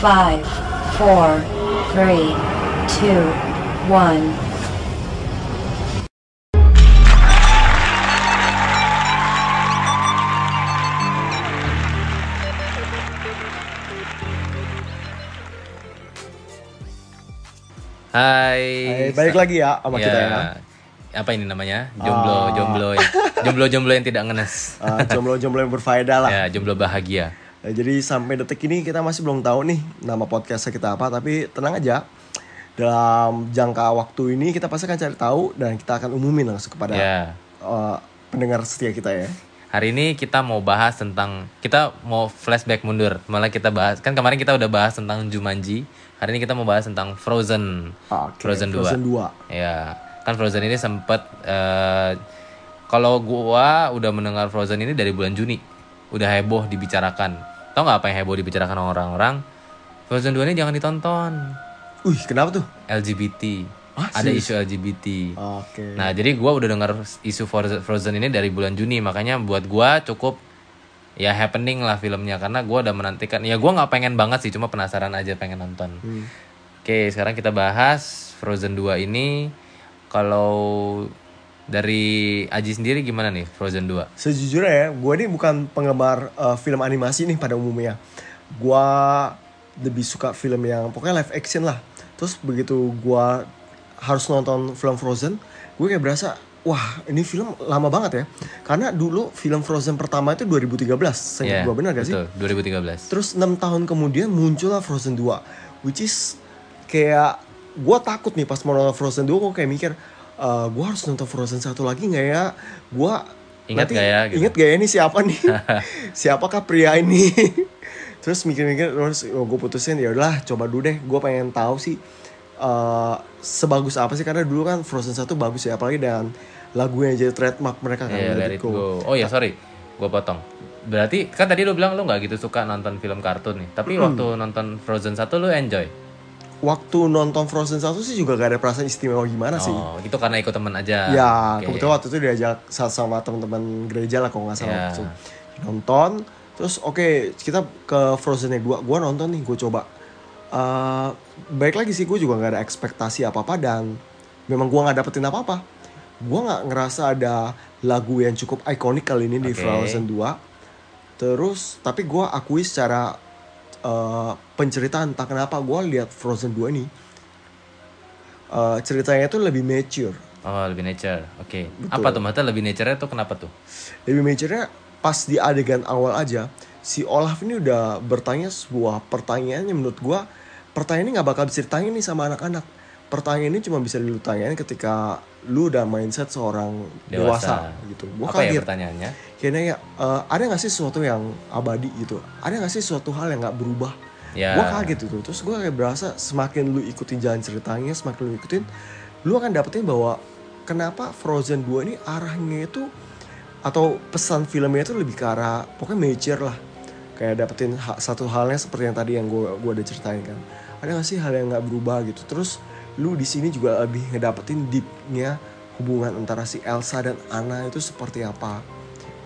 Five, four, three, two, one. Hai. Hai, balik lagi ya sama kita ya. Apa ini namanya? Jomblo, Ah. jomblo, yang- jomblo, jomblo yang tidak ngenes. Uh, jomblo-jomblo yang berfaedah lah. Ya, jomblo bahagia. Nah, jadi sampai detik ini kita masih belum tahu nih nama podcastnya kita apa, tapi tenang aja. Dalam jangka waktu ini kita pasti akan cari tahu dan kita akan umumin langsung kepada Ya. uh, pendengar setia kita ya. Hari ini kita mau bahas tentang kita mau flashback mundur. Malah kita bahas kan kemarin kita udah bahas tentang Jumanji. Hari ini kita mau bahas tentang Frozen. Oke, Frozen 2. Frozen 2. Ya, kan Frozen ini sempet eh, kalau gua udah mendengar Frozen ini dari bulan Juni. Udah heboh dibicarakan. Tahu nggak apa yang heboh dibicarakan orang-orang? Frozen 2 ini jangan ditonton. Wih, kenapa tuh? LGBT. Ah, Ada isu LGBT. Oke. Nah, jadi gua udah dengar isu Frozen Frozen ini dari bulan Juni, makanya buat gua cukup ya happening lah filmnya karena gua udah menantikan. Ya gua nggak pengen banget sih, cuma penasaran aja pengen nonton. Hmm. Oke, sekarang kita bahas Frozen 2 ini. Kalau dari Aji sendiri gimana nih Frozen 2? Sejujurnya ya, gue ini bukan penggemar uh, film animasi nih pada umumnya. Gue lebih suka film yang pokoknya live action lah. Terus begitu gue harus nonton film Frozen, gue kayak berasa, wah ini film lama banget ya. Karena dulu film Frozen pertama itu 2013, saya Ya, gue benar gak sih? betul, 2013. Terus 6 tahun kemudian muncullah Frozen 2 Which is kayak gue takut nih pas mau nonton Frozen 2 gue kayak mikir eh gue harus nonton Frozen satu lagi nggak ya? Gue Ingat nggak ya, gitu. Ingat gak ya ini siapa nih? Siapakah pria ini? terus mikir-mikir terus gue putusin ya udahlah coba dulu deh gue pengen tahu sih eh sebagus apa sih karena dulu kan Frozen 1 bagus ya apalagi dengan lagunya jadi trademark mereka kan Iya, Let It Go. Oh ya sorry, gue potong. Berarti kan tadi lu bilang lu nggak gitu suka nonton film kartun nih. Tapi waktu nonton Frozen 1 lu enjoy. Waktu nonton Frozen 1 sih juga gak ada perasaan istimewa gimana sih Oh, gitu karena ikut temen aja. Ya, Oke. kebetulan waktu itu diajak sa- sama teman-teman gereja lah kalau nggak salah. Waktu itu. Nonton, terus oke kita ke Frozen yang dua. Gua nonton nih, gue coba. Eh, baik lagi sih, gue juga nggak ada ekspektasi apa-apa dan memang gua nggak dapetin apa-apa. Gua nggak ngerasa ada lagu yang cukup ikonik kali ini di Oke. Frozen 2. Terus, tapi gua akui secara eh, penceritaan entah kenapa gua lihat Frozen 2 ini eh, ceritanya itu lebih mature. Oh, lebih nature. Oke. Betul. Apa tuh? Maksudnya lebih nature tuh kenapa tuh? lebih majornya pas di adegan awal aja si Olaf ini udah bertanya sebuah pertanyaan yang menurut gua pertanyaan ini nggak bakal bisa ditanya nih sama anak-anak pertanyaan ini cuma bisa lu tanyain ketika lu udah mindset seorang dewasa, Dewasa. gitu. Gua Apa ya kaget pertanyaannya? kayaknya ya eh, ada nggak sih sesuatu yang abadi gitu? Ada nggak sih sesuatu hal yang nggak berubah? Ya. gua kaget itu terus gua kayak berasa semakin lu ikutin jalan ceritanya semakin lu ikutin lu akan dapetin bahwa kenapa Frozen 2 ini arahnya itu atau pesan filmnya itu lebih ke arah pokoknya major lah. Kayak dapetin ha- satu halnya seperti yang tadi yang gue gua udah ceritain kan. Ada gak sih hal yang nggak berubah gitu? Terus lu di sini juga lebih ngedapetin deepnya hubungan antara si Elsa dan Anna itu seperti apa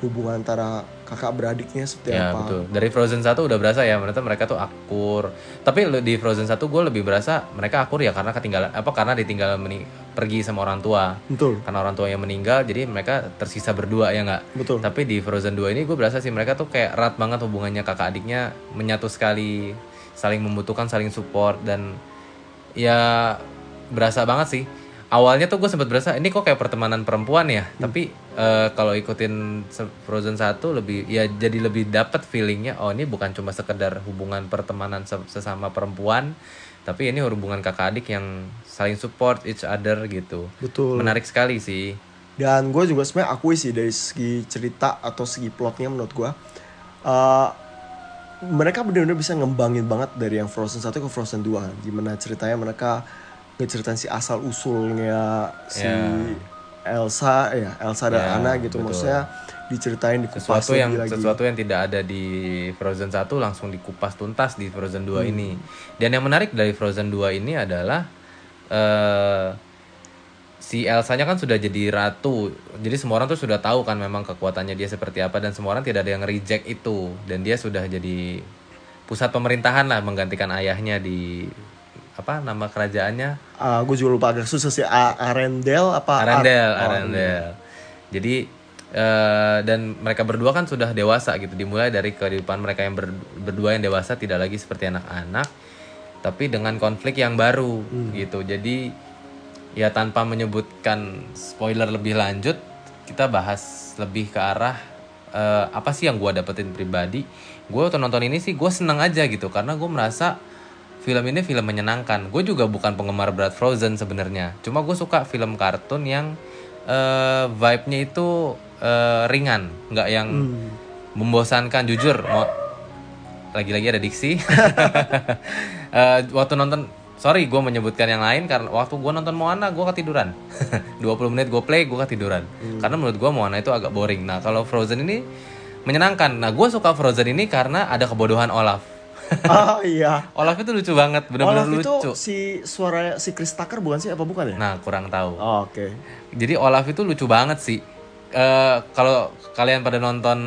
hubungan antara kakak beradiknya seperti Ya apa betul. Dari Frozen 1 udah berasa ya, ternyata mereka tuh akur. Tapi di Frozen 1 gue lebih berasa mereka akur ya karena ketinggalan apa karena ditinggal meni- pergi sama orang tua. betul Karena orang tuanya meninggal, jadi mereka tersisa berdua ya nggak. betul Tapi di Frozen 2 ini gue berasa sih mereka tuh kayak erat banget hubungannya kakak adiknya menyatu sekali, saling membutuhkan, saling support dan ya berasa banget sih. Awalnya tuh gue sempat berasa ini kok kayak pertemanan perempuan ya, tapi eh, kalau ikutin Frozen 1 lebih ya jadi lebih dapet feelingnya oh ini bukan cuma sekedar hubungan pertemanan se- sesama perempuan, tapi ini hubungan kakak adik yang saling support each other gitu. betul Menarik sekali sih. Dan gue juga sebenarnya akui sih dari segi cerita atau segi plotnya menurut gue eh, mereka benar-benar bisa ngembangin banget dari yang Frozen 1 ke Frozen 2 Gimana ceritanya mereka ngeceritain si asal usulnya si Ya. Elsa ya Elsa dan Ya, Anna gitu betul. maksudnya diceritain dikupas sesuatu yang lagi-lagi. sesuatu yang tidak ada di Frozen 1 langsung dikupas tuntas di Frozen 2 Hmm. ini. Dan yang menarik dari Frozen 2 ini adalah eh si Elsanya kan sudah jadi ratu. Jadi semua orang tuh sudah tahu kan memang kekuatannya dia seperti apa dan semua orang tidak ada yang reject itu dan dia sudah jadi pusat pemerintahan lah menggantikan ayahnya di apa nama kerajaannya Ah, gue juga lupa agak susah sih A- Arendelle apa Ar- Arendelle, oh, Arendelle. Jadi eh, dan mereka berdua kan sudah dewasa gitu. Dimulai dari kehidupan mereka yang ber- berdua yang dewasa tidak lagi seperti anak-anak, tapi dengan konflik yang baru gitu. Jadi ya tanpa menyebutkan spoiler lebih lanjut, kita bahas lebih ke arah eh, apa sih yang gue dapetin pribadi. Gue nonton ini sih gue seneng aja gitu karena gue merasa film ini film menyenangkan. Gue juga bukan penggemar berat Frozen sebenarnya. Cuma gue suka film kartun yang eh, vibe-nya itu eh, ringan, nggak yang membosankan. Jujur, mau lagi-lagi ada diksi. Eh, waktu nonton, sorry gue menyebutkan yang lain karena waktu gue nonton Moana gue ketiduran. 20 menit gue play gue ketiduran. Karena menurut gue Moana itu agak boring. Nah kalau Frozen ini menyenangkan. Nah gue suka Frozen ini karena ada kebodohan Olaf. Ah iya. Olaf itu lucu banget, bener-bener Olaf itu lucu. si suara si Chris Tucker bukan sih apa bukan ya? Nah kurang tahu. Oh, Oke. Jadi Olaf itu lucu banget sih. Eh kalau kalian pada nonton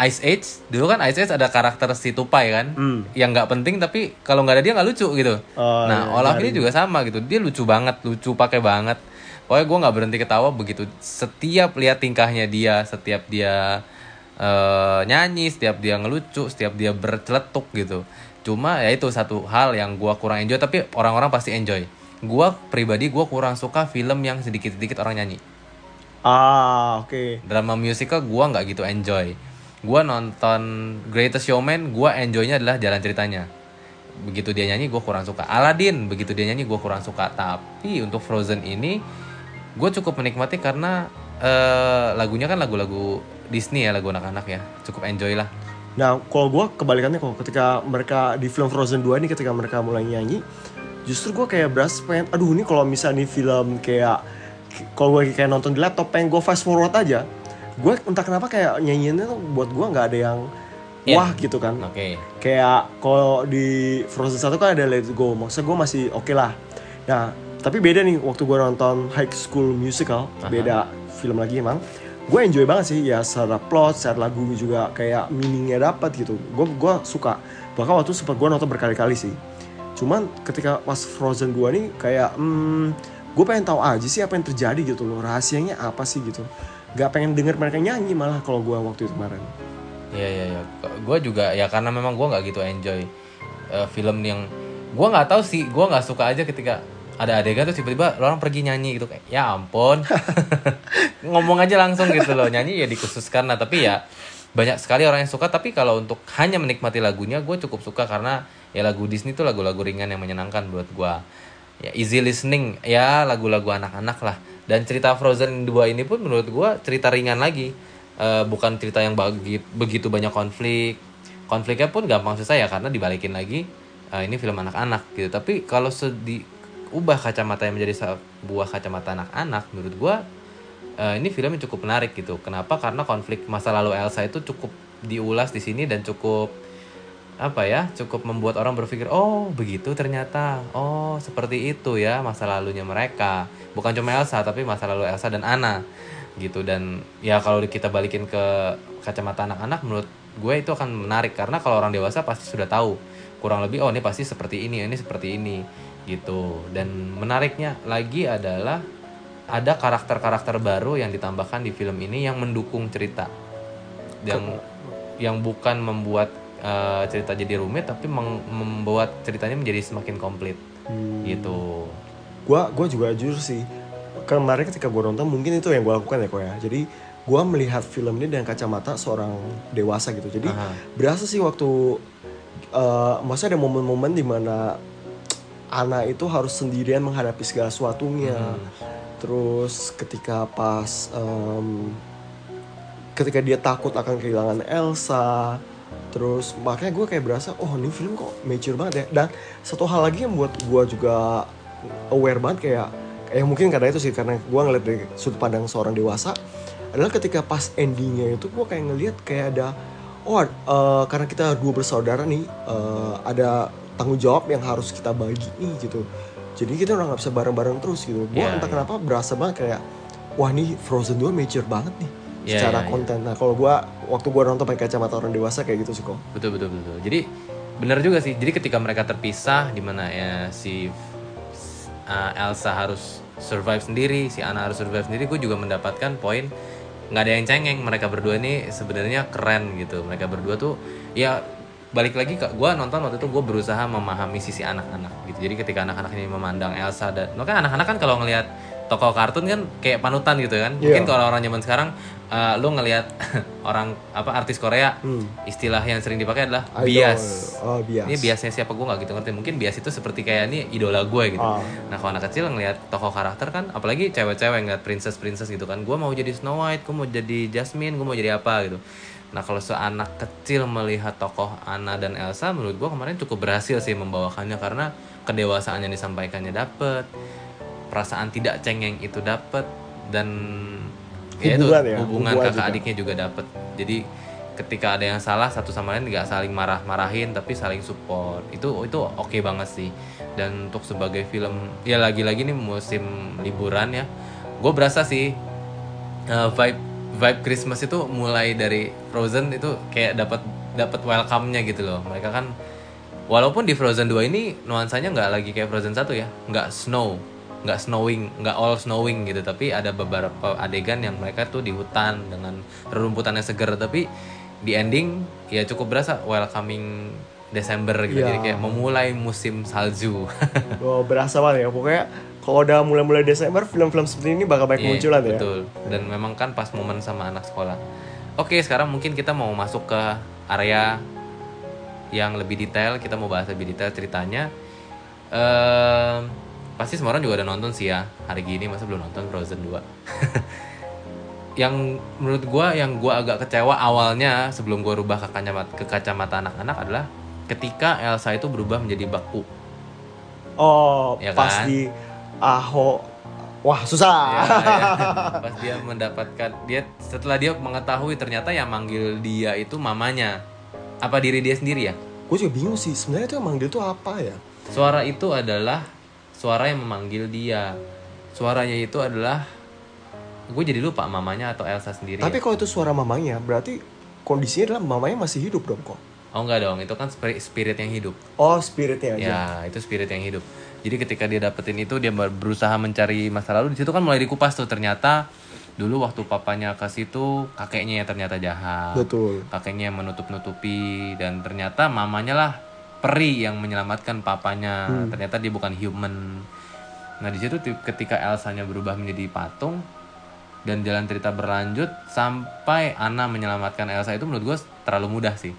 Ice Age, dulu kan Ice Age ada karakter si Tupai kan, Hmm. yang nggak penting tapi kalau nggak ada dia nggak lucu gitu. Oh, nah iya, Olaf ini juga sama gitu, dia lucu banget, lucu pakai banget. Pokoknya gue nggak berhenti ketawa begitu. Setiap lihat tingkahnya dia, setiap dia eh, nyanyi, setiap dia ngelucu, setiap dia berceletuk gitu. Cuma ya itu satu hal yang gua kurang enjoy, tapi orang-orang pasti enjoy. Gua pribadi gua kurang suka film yang sedikit-sedikit orang nyanyi Ah, oke. drama musical gua nggak gitu enjoy gua nonton Greatest Showman gua enjoynya adalah jalan ceritanya begitu dia nyanyi gua kurang suka Aladdin begitu dia nyanyi gua kurang suka tapi untuk Frozen ini gue cukup menikmati karena eh, lagunya kan lagu-lagu Disney ya lagu anak-anak ya cukup enjoy lah Nah, kalau gue kebalikannya kok ketika mereka di film Frozen 2 ini ketika mereka mulai nyanyi, justru gue kayak berasa pengen, aduh ini kalau misalnya nih film kayak kalau gue kayak nonton di laptop pengen gue fast forward aja, gue entah kenapa kayak nyanyiannya tuh buat gue nggak ada yang Iya. wah gitu kan. oke Kayak kalau di Frozen 1 kan ada Let It Go, maksudnya gue masih oke lah. Nah, tapi beda nih waktu gue nonton High School Musical, beda film lagi emang. Gue enjoy banget sih ya secara plot, secara lagu juga kayak meaningnya dapat gitu. Gue gua suka. Bahkan waktu sempat gue nonton berkali-kali sih. Cuman ketika pas Frozen 2 nih kayak hmm, gue pengen tahu aja sih apa yang terjadi gitu loh. Rahasianya apa sih gitu. Gak pengen denger mereka nyanyi malah kalau gue waktu itu kemarin. Iya iya iya. Gue juga ya karena memang gue nggak gitu enjoy eh, film yang gue nggak tahu sih. Gue nggak suka aja ketika ada adegan tuh tiba-tiba orang pergi nyanyi gitu kayak ya ampun. Ngomong aja langsung gitu loh nyanyi ya dikhususkan. Lah tapi ya banyak sekali orang yang suka tapi kalau untuk hanya menikmati lagunya gue cukup suka karena ya lagu Disney tuh lagu-lagu ringan yang menyenangkan buat gue ya easy listening ya lagu-lagu anak-anak lah. Dan cerita Frozen 2 ini pun menurut gue cerita ringan lagi. Eh, bukan cerita yang bagi, begitu banyak konflik. Konfliknya pun gampang selesai ya karena dibalikin lagi eh, ini film anak-anak gitu. Tapi kalau sedi ubah kacamata yang menjadi sebuah kacamata anak-anak menurut gue eh, ini film yang cukup menarik gitu. Kenapa? Karena konflik masa lalu Elsa itu cukup diulas di sini dan cukup apa ya cukup membuat orang berpikir oh begitu ternyata. Oh seperti itu ya masa lalunya mereka. Bukan cuma Elsa tapi masa lalu Elsa dan Anna gitu. Dan ya kalau kita balikin ke kacamata anak-anak menurut gue itu akan menarik. Karena kalau orang dewasa pasti sudah tahu kurang lebih oh ini pasti seperti ini ini seperti ini gitu dan menariknya lagi adalah ada karakter-karakter baru yang ditambahkan di film ini yang mendukung cerita yang yang bukan membuat eh, cerita jadi rumit tapi membuat ceritanya menjadi semakin komplit gitu Gua gua juga jujur sih kemarin ketika gue nonton mungkin itu yang gue lakukan ya kok ya. Jadi gue melihat film ini dengan kacamata seorang dewasa gitu. Jadi Aha. berasa sih waktu eh maksudnya ada momen-momen di mana anak itu harus sendirian menghadapi segala sesuatunya. Terus ketika pas em, ketika dia takut akan kehilangan Elsa terus makanya gue kayak berasa oh ini film kok mature banget ya dan satu hal lagi yang buat gue juga aware banget kayak kayak mungkin karena itu sih karena gue ngeliat dari sudut pandang seorang dewasa adalah ketika pas endingnya itu gue kayak ngeliat kayak ada oh eh, karena kita dua bersaudara nih eh, ada tanggung jawab yang harus kita bagi nih gitu. Jadi kita udah nggak bisa bareng-bareng terus gitu. Gue Iya, entah iya. kenapa berasa banget kayak wah nih Frozen 2 mature banget nih Iya, secara iya, iya. konten. Nah kalau gue waktu gue nonton pakai kacamata orang dewasa kayak gitu sih kok betul betul betul. Jadi bener juga sih. Jadi ketika mereka terpisah di mana ya si uh, Elsa harus survive sendiri si Anna harus survive sendiri gue juga mendapatkan poin nggak ada yang cengeng. Mereka berdua ini sebenarnya keren gitu. Mereka berdua tuh ya balik lagi ke gue nonton waktu itu gue berusaha memahami sisi anak-anak gitu jadi ketika anak-anak ini memandang Elsa dan kan anak-anak kan kalau ngelihat tokoh kartun kan kayak panutan gitu kan mungkin Iya. kalau orang zaman sekarang uh, lu ngelihat orang apa artis Korea Hmm. istilah yang sering dipakai adalah Idol. bias Oh, bias. ini biasnya siapa gue nggak gitu ngerti mungkin bias itu seperti kayak ini idola gue gitu Ah. nah kalau anak kecil ngelihat tokoh karakter kan apalagi cewek-cewek ngeliat princess princess gitu kan gue mau jadi Snow White gue mau jadi Jasmine gue mau jadi apa gitu nah kalau seanak kecil melihat tokoh Anna dan Elsa menurut gue kemarin cukup berhasil sih membawakannya karena kedewasaan yang disampaikannya dapet perasaan tidak cengeng itu dapet dan ya itu Hubungan ya, hubungan hubungan kakak juga. adiknya juga dapet. Jadi ketika ada yang salah satu sama lain nggak saling marah-marahin tapi saling support. Itu itu oke banget sih. Dan untuk sebagai film ya lagi-lagi nih musim liburan ya gue berasa sih uh, vibe vibe Christmas itu mulai dari Frozen itu kayak dapat dapat welcome-nya gitu loh. Mereka kan walaupun di Frozen 2 ini nuansanya nggak lagi kayak Frozen 1 ya. Nggak snow nggak snowing nggak all snowing gitu. Tapi ada beberapa adegan yang mereka tuh di hutan dengan rerumputan yang segar tapi di ending ya cukup berasa welcoming Desember gitu. Iya. jadi kayak memulai musim salju. Oh, berasa banget ya. Pokoknya kalau udah mulai-mulai Desember, film-film seperti ini bakal banyak Iya, munculan ya. betul. Dan memang kan pas momen sama anak sekolah. Oke sekarang mungkin kita mau masuk ke area yang lebih detail. Kita mau bahas lebih detail ceritanya. Ehm, pasti semua orang juga udah nonton sih ya. Hari gini masa belum nonton Frozen 2 yang menurut gua yang gua agak kecewa awalnya sebelum gua rubah ke kacamata ke kacamata anak-anak adalah ketika Elsa itu berubah menjadi baku. Oh, Ya pas kan? Aho. Wah, susah. Ya, ya. Pas dia mendapatkan dia setelah dia mengetahui ternyata yang manggil dia itu mamanya. Apa diri dia sendiri ya? Gue juga bingung sih. Sebenarnya itu yang manggil itu apa ya? Suara itu adalah suara yang memanggil dia. Suaranya itu adalah gue jadi lupa mamanya atau Elsa sendiri. Tapi kalau itu suara mamanya, berarti kondisinya adalah mamanya masih hidup dong kok. oh enggak dong, itu kan spirit, spirit yang hidup. Oh, spiritnya aja. Ya, itu spirit yang hidup. Jadi ketika dia dapetin itu dia ber- berusaha mencari masa lalu. Di situ kan mulai dikupas tuh ternyata dulu waktu papanya ke situ kakeknya yang ternyata jahat. Betul. kakeknya yang menutup-nutupi dan ternyata mamanya lah peri yang menyelamatkan papanya. Ternyata dia bukan human. Nah di situ ti- ketika Elsanya berubah menjadi patung dan jalan cerita berlanjut sampai Anna menyelamatkan Elsa itu menurut gue terlalu mudah sih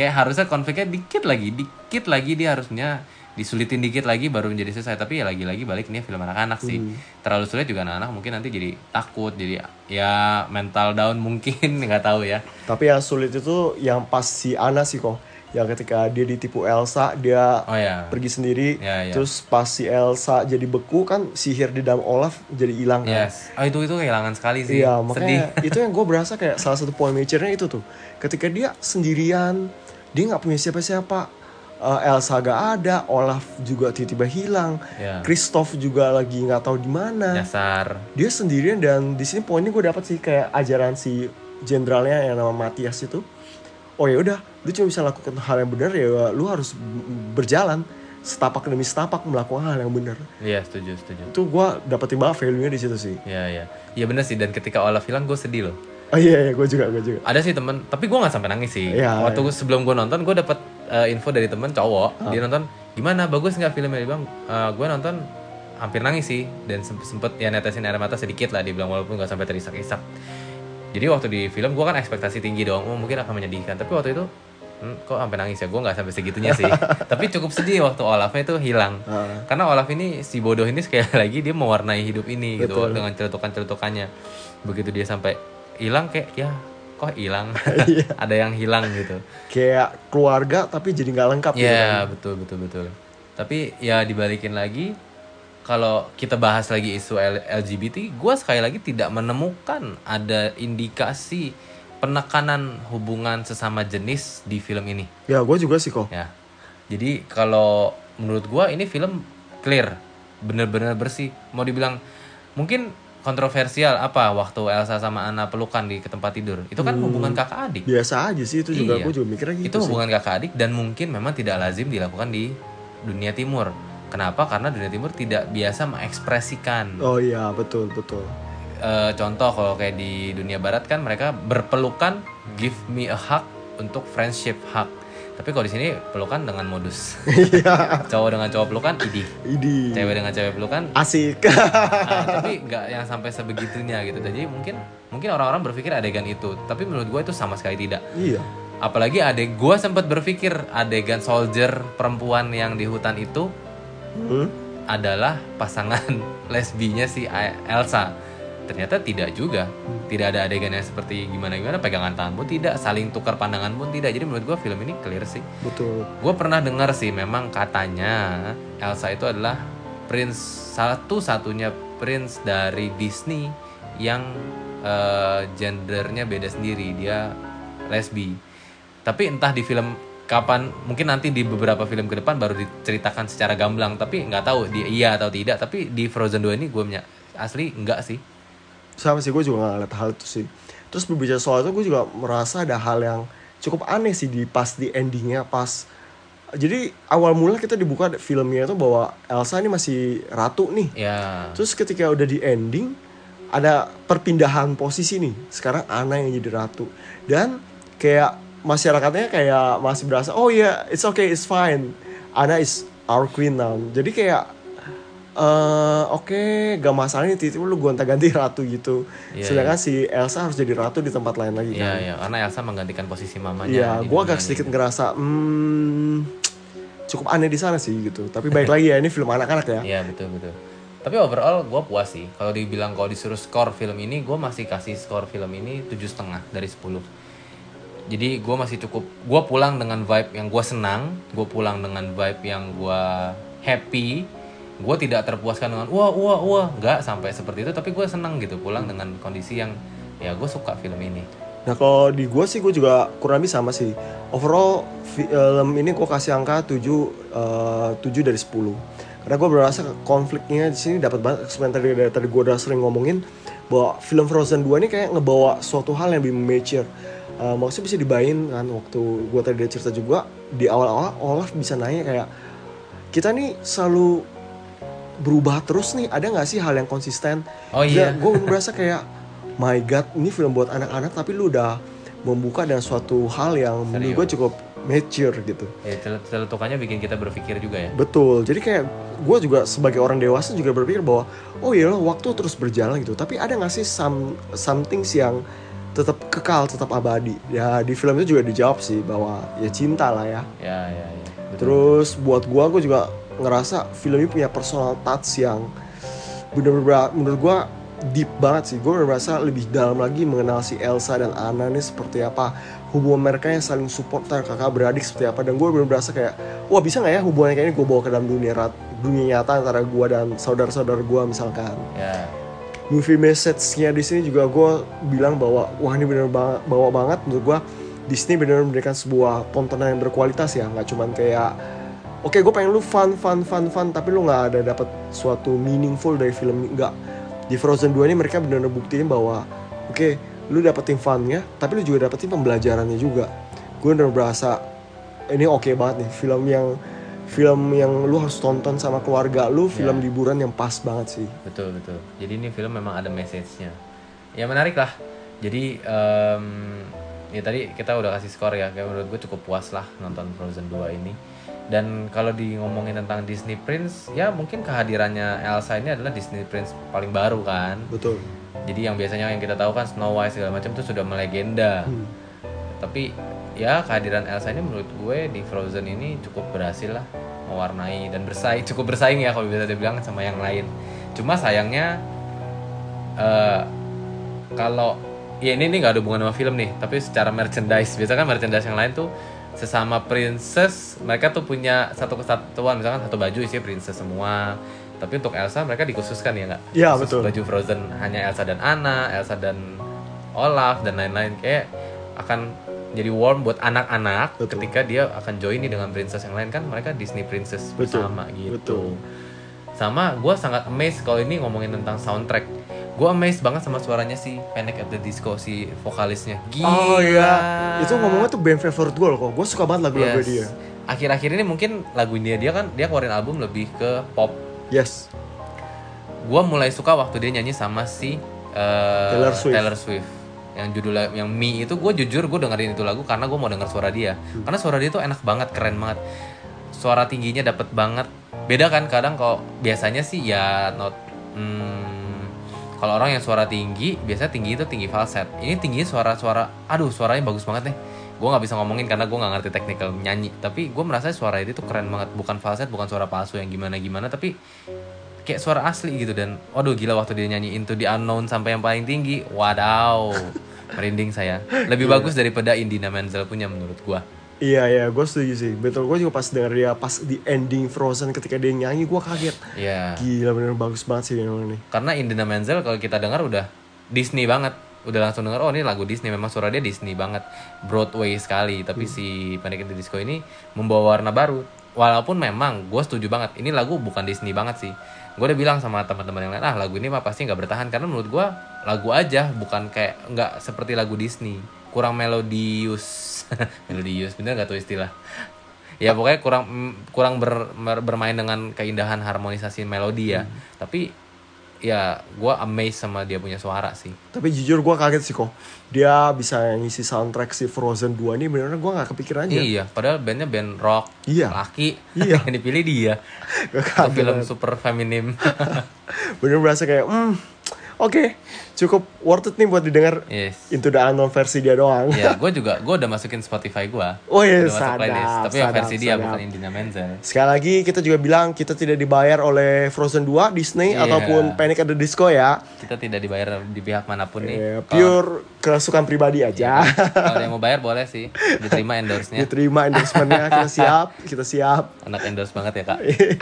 kayak harusnya konfliknya dikit lagi dikit lagi dia harusnya disulitin dikit lagi baru menjadi selesai tapi ya lagi-lagi balik ini film anak-anak sih terlalu sulit juga anak-anak mungkin nanti jadi takut jadi ya mental down mungkin nggak tahu ya Tapi yang sulit itu yang pas si Ana sih kok. Yang ketika dia ditipu Elsa, dia oh ya pergi sendiri. Ya, ya. Terus pas si Elsa jadi beku kan sihir di dalam Olaf jadi hilang kan. yes oh itu itu kehilangan sekali sih Iya, sedih makanya itu yang gue berasa kayak salah satu poin majornya itu tuh. Ketika dia sendirian, dia nggak punya siapa-siapa. Eh, Elsa gak ada, Olaf juga tiba-tiba hilang, ya Christoph juga lagi nggak tahu di mana. dasar Dia sendirian dan di sini poinnya gue dapat sih kayak ajaran si jenderalnya yang nama Matias itu. Oh ya udah, lu cuma bisa lakukan hal yang benar ya, lu harus berjalan setapak demi setapak melakukan hal yang benar. iya setuju setuju Itu gue dapetin banget value-nya di situ sih. Iya iya iya bener sih dan ketika Olaf hilang gue sedih loh Oh iya, iya gue juga, gue juga. ada sih temen tapi gue nggak sampai nangis sih. Iya, waktu iya. sebelum gue nonton gue dapet eh, info dari temen cowok dia nonton gimana bagus nggak filmnya? Dia bilang gue nonton hampir nangis sih dan sem- sempet ya netesin air mata sedikit lah dia bilang walaupun nggak sampai terisak-isak. Jadi waktu di film gue kan ekspektasi tinggi dong oh mungkin akan menyedihkan. Tapi waktu itu hmm, kok sampai nangis ya? Gue nggak sampai segitunya sih. Tapi cukup sedih waktu Olafnya itu hilang. Ah. karena Olaf ini si bodoh ini sekali lagi dia mewarnai hidup ini gitu Betul. dengan celutukan-celutukannya begitu dia sampai hilang kayak ya kok hilang Iya. ada yang hilang gitu Kayak keluarga tapi jadi nggak lengkap gitu kan. ya betul betul betul tapi ya dibalikin lagi kalau kita bahas lagi isu LGBT gue sekali lagi tidak menemukan ada indikasi penekanan hubungan sesama jenis di film ini Ya gue juga sih kok. ya jadi kalau menurut gua ini film clear bener-bener bersih mau dibilang mungkin kontroversial apa waktu Elsa sama Anna pelukan di tempat tidur? Itu kan hubungan kakak adik. biasa aja sih itu juga Iya. gue juga mikirnya gitu itu sih. hubungan kakak adik dan mungkin memang tidak lazim dilakukan di dunia timur. Kenapa? Karena dunia timur tidak biasa mengekspresikan. Oh iya betul betul. Eh, contoh kalau kayak di dunia barat kan mereka berpelukan give me a hug untuk friendship hug tapi kalau di sini pelukan dengan modus. Iya. Cowok dengan cowok pelukan idih ini cewek dengan cewek pelukan asik. Ah, tapi nggak yang sampai sebegitunya gitu. Jadi mungkin mungkin orang-orang berpikir adegan itu. Tapi menurut gue itu sama sekali tidak. Iya. Apalagi adek gue sempat berpikir adegan soldier perempuan yang di hutan itu Hmm? adalah pasangan lesbinya si Elsa ternyata tidak juga. Tidak ada adegan yang seperti gimana gimana pegangan tangan pun tidak saling tukar pandangan pun tidak. Jadi menurut gue film ini clear sih. Betul. Gue pernah dengar sih memang katanya Elsa itu adalah prince satu satunya prince dari Disney yang eh, gendernya beda sendiri. Dia lesbi. Tapi entah di film kapan mungkin nanti di beberapa film ke depan baru diceritakan secara gamblang. Tapi nggak tahu dia iya atau tidak. Tapi di Frozen 2 ini gue asli enggak sih sama sih gue juga gak ngeliat hal itu sih. Terus berbicara soal itu gue juga merasa ada hal yang cukup aneh sih di pas di endingnya pas jadi awal mula kita dibuka filmnya itu bahwa Elsa ini masih ratu nih. Ya. Terus ketika udah di ending ada perpindahan posisi nih. Sekarang Anna yang jadi ratu. Dan kayak masyarakatnya kayak masih berasa oh iya it's okay it's fine. Anna is our queen now. Jadi kayak eh oke gak masalah nih tiba-tiba lu gonta-ganti ratu gitu Iya, sedangkan si Elsa harus jadi ratu di tempat lain lagi Iya, kan iya, karena Elsa menggantikan posisi mamanya. Iya, gue dunia agak ini. sedikit ngerasa hmm, cukup aneh di sana sih gitu. Tapi baik lagi ya ini film anak-anak ya. Iya, betul betul. Tapi overall gue puas sih. Kalau dibilang kalau disuruh skor film ini, gue masih kasih skor film ini tujuh setengah dari 10 Jadi gue masih cukup. Gue pulang dengan vibe yang gue senang. Gue pulang dengan vibe yang gue happy. Gue tidak terpuaskan dengan wah wah wah, nggak sampai seperti itu. Tapi gue senang gitu pulang dengan kondisi yang ya gue suka film ini. Nah kalau di gue sih gue juga kurang lebih sama sih. Overall film ini gue kasih angka 7 eh, 7 dari 10. Karena gue berasa konfliknya di sini dapat banget. Sebenarnya dari tadi gue udah sering ngomongin bahwa film Frozen 2 ini kayak ngebawa suatu hal yang lebih mature. Eh, maksudnya bisa dibayangin kan waktu gue tadi cerita juga di awal-awal Olaf bisa nanya kayak kita nih selalu berubah terus nih ada nggak sih hal yang konsisten Oh iya. gue merasa kayak my god ini film buat anak-anak tapi lu udah membuka dengan suatu hal yang menurut gue cukup mature gitu Ya, cel- celetukannya bikin kita berpikir juga ya. betul jadi kayak gue juga sebagai orang dewasa juga berpikir bahwa oh iya loh waktu terus berjalan gitu tapi ada nggak sih some something yang tetap kekal tetap abadi ya di film itu juga dijawab sih bahwa ya cinta lah ya Ya, ya, ya. Betul. Terus buat gua gua juga ngerasa film ini punya personal touch yang bener-bener menurut gua deep banget sih. Gue merasa lebih dalam lagi mengenal si Elsa dan Anna nih seperti apa. Hubungan mereka yang saling support antar kakak beradik seperti apa. Dan gue bener berasa kayak wah bisa nggak ya hubungannya kayak ini gue bawa ke dalam dunia rat, dunia nyata antara gua dan saudara-saudara gua misalkan? Ya. movie message-nya di sini juga gue bilang bahwa wah ini bener ba- bawa banget. Menurut gue Disney bener memberikan sebuah tontonan yang berkualitas ya. Nggak cuman kayak oke gue pengen lu fun fun fun fun tapi lu nggak ada dapat suatu meaningful dari film nggak di Frozen 2 ini mereka bener-bener buktiin bahwa oke lu dapetin funnya tapi lu juga dapetin pembelajarannya juga gue bener berasa ini oke banget nih film yang film yang lu harus tonton sama keluarga lu film Ya. liburan yang pas banget sih Betul betul. Jadi ini film memang ada message-nya. Ya menarik lah. Jadi em, ya tadi kita udah kasih skor ya. Kayak menurut gue cukup puas lah nonton Frozen 2 ini. Dan kalau di ngomongin tentang Disney Prince, ya mungkin kehadirannya Elsa ini adalah Disney Prince paling baru kan. betul Jadi yang biasanya yang kita tahu kan Snow White segala macam itu sudah melegenda. Hmm. Tapi ya kehadiran Elsa ini menurut gue di Frozen ini cukup berhasil lah mewarnai dan bersaing cukup bersaing ya kalau bisa dibilang sama yang lain. Cuma sayangnya eh kalau ya ini nih nggak ada hubungan sama film nih, tapi secara merchandise biasa kan merchandise yang lain tuh sesama princess mereka tuh punya satu kesatuan misalkan satu baju isinya princess semua. Tapi untuk Elsa mereka dikhususkan ya nggak? Iya, Khusus betul. Baju Frozen hanya Elsa dan Anna, Elsa dan Olaf dan lain-lain kayak akan jadi warm buat anak-anak ketika dia akan join nih dengan princess yang lain kan mereka Disney princess Betul, bersama gitu. betul. Sama gue sangat amazed kalau ini ngomongin tentang soundtrack. Gue amazed banget sama suaranya si Panic at the Disco si vokalisnya gila Oh iya, itu ngomongnya tuh band favorite gue loh kok. Gue suka banget lagu-lagu Yes. dia. akhir-akhir ini mungkin lagu dia dia kan dia keluarin album lebih ke pop Yes. gue mulai suka waktu dia nyanyi sama si eh, Taylor Swift. Taylor Swift. yang judulnya yang Me itu gue jujur gue dengerin itu lagu karena gue mau denger suara dia Hmm. karena suara dia tuh enak banget keren banget suara tingginya dapet banget beda kan kadang kalau biasanya sih ya not hmm, kalau orang yang suara tinggi biasanya tinggi itu tinggi falset. Ini tingginya suara-suara aduh suaranya bagus banget nih. Gue nggak bisa ngomongin karena gue nggak ngerti technical nyanyi. Tapi gue merasa suara itu tuh keren banget. Bukan falset bukan suara palsu yang gimana gimana tapi kayak suara asli gitu. Dan waduh gila waktu dia nyanyi Into the Unknown sampai yang paling tinggi. Wadaw. Merinding saya. Lebih bagus daripada Indina Menzel punya menurut gua Iya iya, gue setuju sih. Betul, gue juga pas denger dia pas di ending Frozen ketika dia nyanyi, gue kaget. ya Gila bener bagus banget sih memang nih. karena Indina Menzel kalau kita dengar udah Disney banget. Udah langsung dengar oh ini lagu Disney. Memang suara dia Disney banget. Broadway sekali. Tapi si Panic at the Disco ini membawa warna baru. Walaupun memang gue setuju banget ini lagu bukan Disney banget sih gue udah bilang sama teman-teman yang lain ah lagu ini mah pasti nggak bertahan. Karena menurut gue lagu aja bukan kayak nggak seperti lagu Disney. Kurang melodius. Melodius bener gak tuh istilah? Ya pokoknya kurang kurang ber- ber- bermain dengan keindahan harmonisasi melodi ya. Tapi ya gue amazed sama dia punya suara sih Tapi jujur gue kaget sih kok. Dia bisa ngisi soundtrack si Frozen 2 ini bener-bener gue gak kepikiran aja. iya padahal bandnya band rock Iya. laki Iya. yang dipilih dia kaget. film super feminim Bener berasa kayak, hmm, oke, cukup worth it nih buat didengar yes Into the Unknown versi dia doang. ya gue juga gue udah masukin Spotify gue Oh iya, sadap, playlist tapi yang sadap, versi dia sadap. bukan Indina Menzel Sekali lagi kita juga bilang kita tidak dibayar oleh Frozen 2, Disney Iya. ataupun Panic at the Disco ya. kita tidak dibayar di pihak mana pun nih Eh, Kalau- pure kesukaan pribadi aja. kalau ada yang mau bayar boleh sih diterima endorse-nya Diterima endorsementnya kita siap, kita siap. anak endorse banget ya kak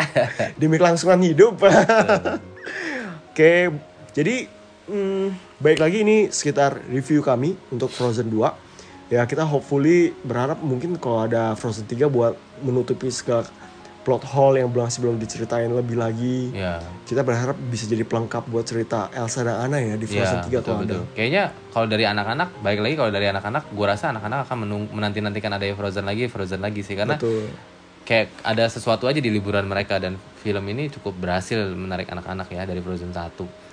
Demi kelangsungan hidup. Oke, jadi hmm, baik lagi ini sekitar review kami untuk Frozen 2. Ya kita hopefully berharap mungkin kalau ada Frozen 3 buat menutupi segala plot hole yang belum masih belum diceritain lebih lagi. ya Kita berharap bisa jadi pelengkap buat cerita Elsa dan Anna ya di Frozen 3 Iya, betul, kalau ada. betul. Kayaknya kalau dari anak-anak, baik lagi kalau dari anak-anak, gue rasa anak-anak akan menanti-nantikan ada Frozen lagi, Frozen lagi sih karena Betul. kayak ada sesuatu aja di liburan mereka dan film ini cukup berhasil menarik anak-anak ya dari Frozen 1.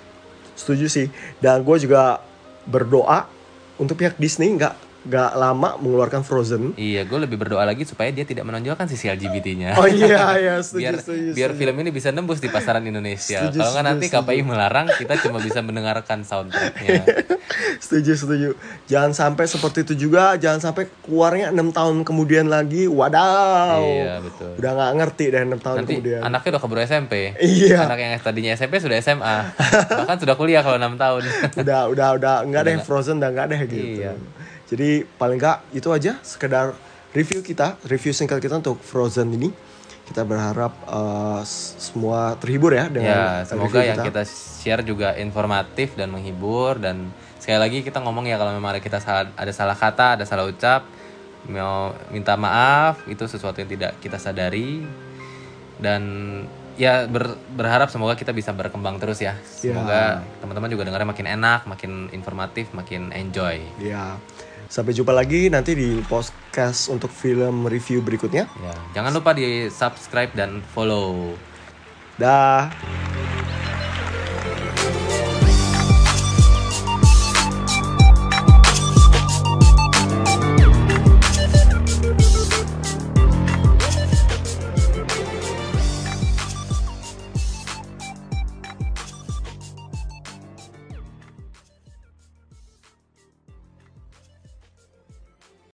Setuju sih. Dan gue juga berdoa untuk pihak Disney nggak nggak lama mengeluarkan Frozen. Iya, gue lebih berdoa lagi supaya dia tidak menonjolkan sisi LGBT-nya. Oh iya iya setuju biar setuju. biar setuju. film ini bisa nembus di pasaran Indonesia. Kalau nggak nanti setuju. KPI melarang, kita cuma bisa mendengarkan soundtracknya. setuju setuju. Jangan sampai seperti itu juga. Jangan sampai keluarnya enam tahun kemudian lagi. Wadaw. Iya, betul. Udah nggak ngerti deh enam tahun Nanti kemudian. anaknya udah keburu SMP. Iya. Anak yang tadinya SMP sudah SMA. Bahkan sudah kuliah kalau 6 tahun. udah udah udah nggak deh. Frozen udah nggak deh gitu. Iya. Jadi paling nggak itu aja sekedar review kita, review singkat kita untuk Frozen ini. Kita berharap s- semua terhibur ya dengan ya, semoga yang kita share juga informatif dan menghibur dan sekali lagi kita ngomong ya kalau memang ada kita salah, ada salah kata, ada salah ucap, mau minta maaf, itu sesuatu yang tidak kita sadari dan ya ber- berharap semoga kita bisa berkembang terus ya. Semoga teman-teman juga dengarnya makin enak, makin informatif, makin enjoy. Ya. Sampai jumpa lagi nanti di podcast untuk film review berikutnya. Ya, jangan lupa di subscribe dan follow. Dah.